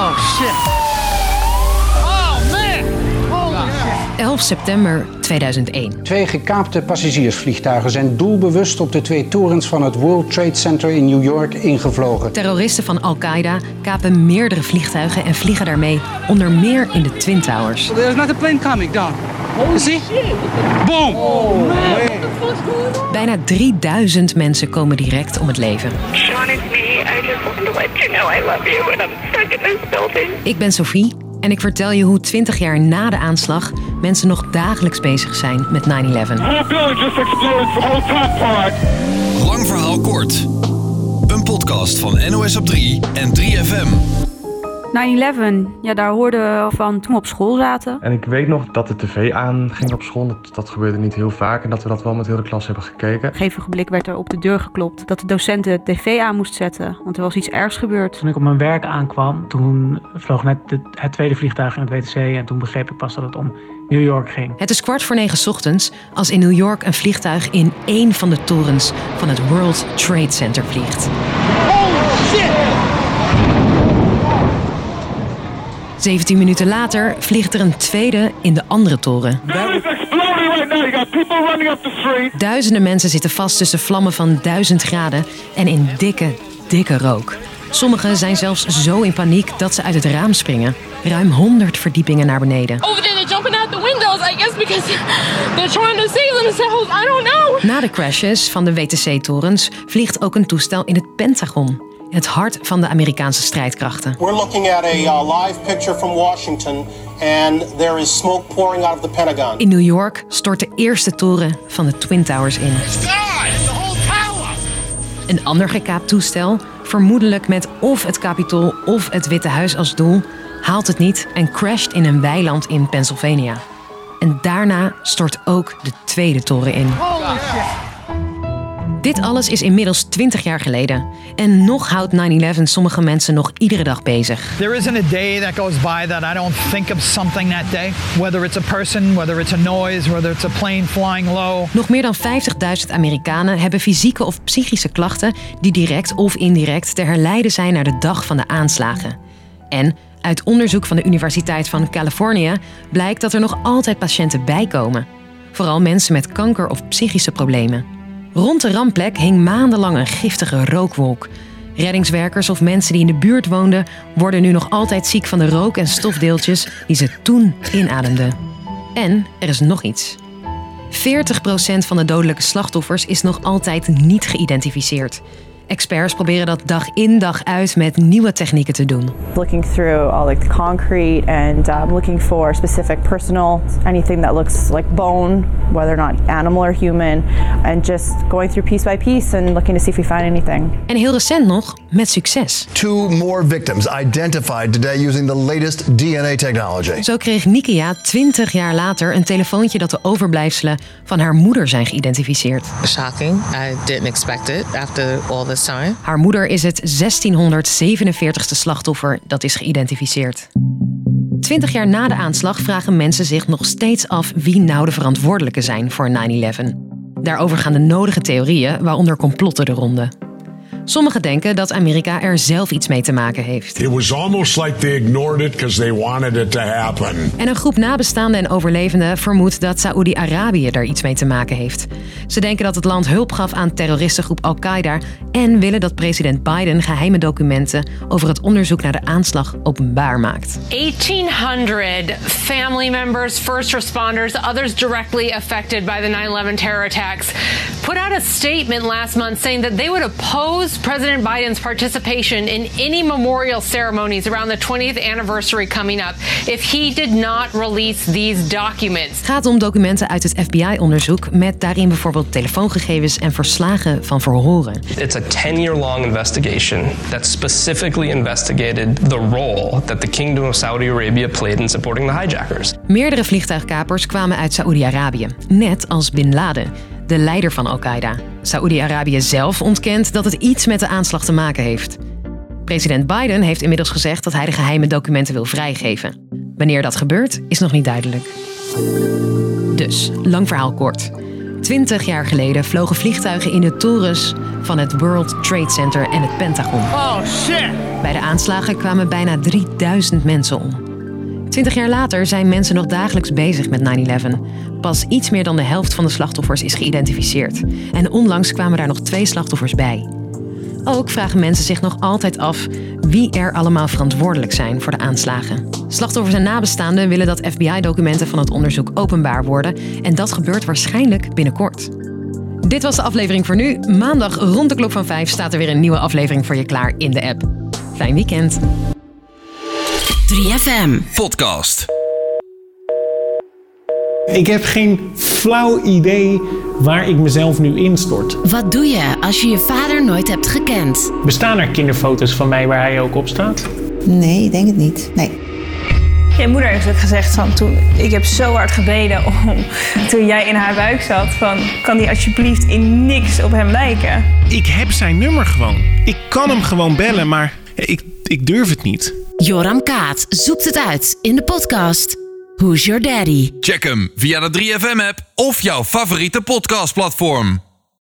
Oh shit. Oh man. Holy shit. 11 september 2001. Twee gekaapte passagiersvliegtuigen zijn doelbewust op de twee torens van het World Trade Center in New York ingevlogen. Terroristen van Al-Qaeda kapen meerdere vliegtuigen en vliegen daarmee onder meer in de Twin Towers. There's another plane coming down. You see? Boom. Bijna 3000 mensen komen direct om het leven. Sean, let you know I love you and I'm stuck in this building. Ik ben Sophie en ik vertel je hoe 20 jaar na de aanslag mensen nog dagelijks bezig zijn met 9-11. whole building just exploded, the whole top part. Lang verhaal kort. Een podcast van NOS op 3 en 3FM. 9-11, ja, daar hoorden we van toen we op school zaten. En ik weet nog dat de tv aanging op school. Dat, dat gebeurde niet heel vaak. En dat we dat wel met heel de klas hebben gekeken. Gegeven blik werd er op de deur geklopt dat de docent de tv aan moest zetten, want er was iets ergs gebeurd. Toen ik op mijn werk aankwam, toen vloog net de- het tweede vliegtuig in het WTC en toen begreep ik pas dat het om New York ging. Het is kwart voor negen 's ochtends als in New York een vliegtuig in één van de torens van het World Trade Center vliegt. Holy shit. 17 minuten later vliegt er een tweede in de andere toren. Duizenden mensen zitten vast tussen vlammen van 1000 graden en in dikke, dikke rook. Sommigen zijn zelfs zo in paniek dat ze uit het raam springen. Ruim 100 verdiepingen naar beneden. Over there, they're jumping out the windows, I guess, because they're trying to save themselves. I don't know. Na de crashes van de WTC-torens vliegt ook een toestel in het Pentagon. Het hart van de Amerikaanse strijdkrachten. We're looking at a uh, live picture from Washington, and there is smoke pouring out of the Pentagon. In New York stort de eerste toren van de Twin Towers in. Een ander gekaapt toestel, vermoedelijk met of het Capitool of het Witte Huis als doel, haalt het niet en crasht in een weiland in Pennsylvania. En daarna stort ook de tweede toren in. Holy shit. Dit alles is inmiddels 20 jaar geleden. En nog houdt 9-11 sommige mensen nog iedere dag bezig. There isn't a day that goes by that I don't think of something that day. Whether it's a person, whether it's a noise, whether it's a plane flying low. Nog meer dan 50.000 Amerikanen hebben fysieke of psychische klachten die direct of indirect te herleiden zijn naar de dag van de aanslagen. En uit onderzoek van de Universiteit van Californië blijkt dat er nog altijd patiënten bijkomen. Vooral mensen met kanker of psychische problemen. Rond de rampplek hing maandenlang een giftige rookwolk. Reddingswerkers of mensen die in de buurt woonden worden nu nog altijd ziek van de rook en stofdeeltjes die ze toen inademden. En er is nog iets. 40% van de dodelijke slachtoffers is nog altijd niet geïdentificeerd. Experts proberen dat dag in dag uit met nieuwe technieken te doen. looking through all like the concrete and um, looking for specific personal anything that looks like bone whether or not animal or human and just going through piece by piece and looking to see if we find anything En heel recent nog met succes. Two more victims identified today using the latest DNA technology. Zo kreeg Nikia 20 jaar later een telefoontje dat de overblijfselen van haar moeder zijn geïdentificeerd. Shocking. I didn't expect it after all this Haar moeder is het 1647ste slachtoffer dat is geïdentificeerd. Twintig jaar na de aanslag vragen mensen zich nog steeds af wie nou de verantwoordelijken zijn voor 9-11. Daarover gaan de nodige theorieën, waaronder complotten de ronde. Sommigen denken dat Amerika er zelf iets mee te maken heeft. It was almost like they ignored it because they wanted it to happen. En een groep nabestaanden en overlevenden vermoedt dat Saoedi-Arabië er iets mee te maken heeft. Ze denken dat het land hulp gaf aan terroristengroep Al-Qaeda en willen dat president Biden geheime documenten over het onderzoek naar de aanslag openbaar maakt. 1,800 family members, first responders, others directly affected by the 9 11 terror attacks put out a statement last month saying that they would oppose President Biden's participation in any memorial ceremonies around the 20th anniversary coming up if he did not release these documents. Het gaat om documenten uit het FBI-onderzoek met daarin bijvoorbeeld telefoongegevens en verslagen van verhoren. It's a 10 year long investigation that specifically investigated the role that the Kingdom of Saudi Arabia played in supporting the hijackers. Meerdere vliegtuigkapers kwamen uit Saoedi-Arabië, net als Bin Laden, de leider van Al-Qaeda. Saoedi-Arabië zelf ontkent dat het iets met de aanslag te maken heeft. President Biden heeft inmiddels gezegd dat hij de geheime documenten wil vrijgeven. Wanneer dat gebeurt, is nog niet duidelijk. Dus, lang verhaal kort. Twintig jaar geleden vlogen vliegtuigen in de torens van het World Trade Center en het Pentagon. Oh shit! Bij de aanslagen kwamen bijna 3000 mensen om. Twintig jaar later zijn mensen nog dagelijks bezig met 9-11. Pas iets meer dan de helft van de slachtoffers is geïdentificeerd. En onlangs kwamen daar nog twee slachtoffers bij. Ook vragen mensen zich nog altijd af wie er allemaal verantwoordelijk zijn voor de aanslagen. Slachtoffers en nabestaanden willen dat FBI-documenten van het onderzoek openbaar worden. En dat gebeurt waarschijnlijk binnenkort. Dit was de aflevering voor nu. Maandag rond de klok van 5 staat er weer een nieuwe aflevering voor je klaar in de app. Fijn weekend. 3FM Podcast. Ik heb geen flauw idee waar ik mezelf nu instort. Wat doe je als je je vader nooit hebt gekend? Bestaan er kinderfoto's van mij waar hij ook op staat? Nee, ik denk het niet. Nee. Je moeder heeft ook gezegd van toen ik heb zo hard gebeden om toen jij in haar buik zat van kan die alsjeblieft in niks op hem lijken. Ik heb zijn nummer gewoon. Ik kan hem gewoon bellen, maar ik, ik durf het niet. Joram Kaat zoekt het uit in de podcast Who's Your Daddy? Check hem via de 3FM app of jouw favoriete podcastplatform.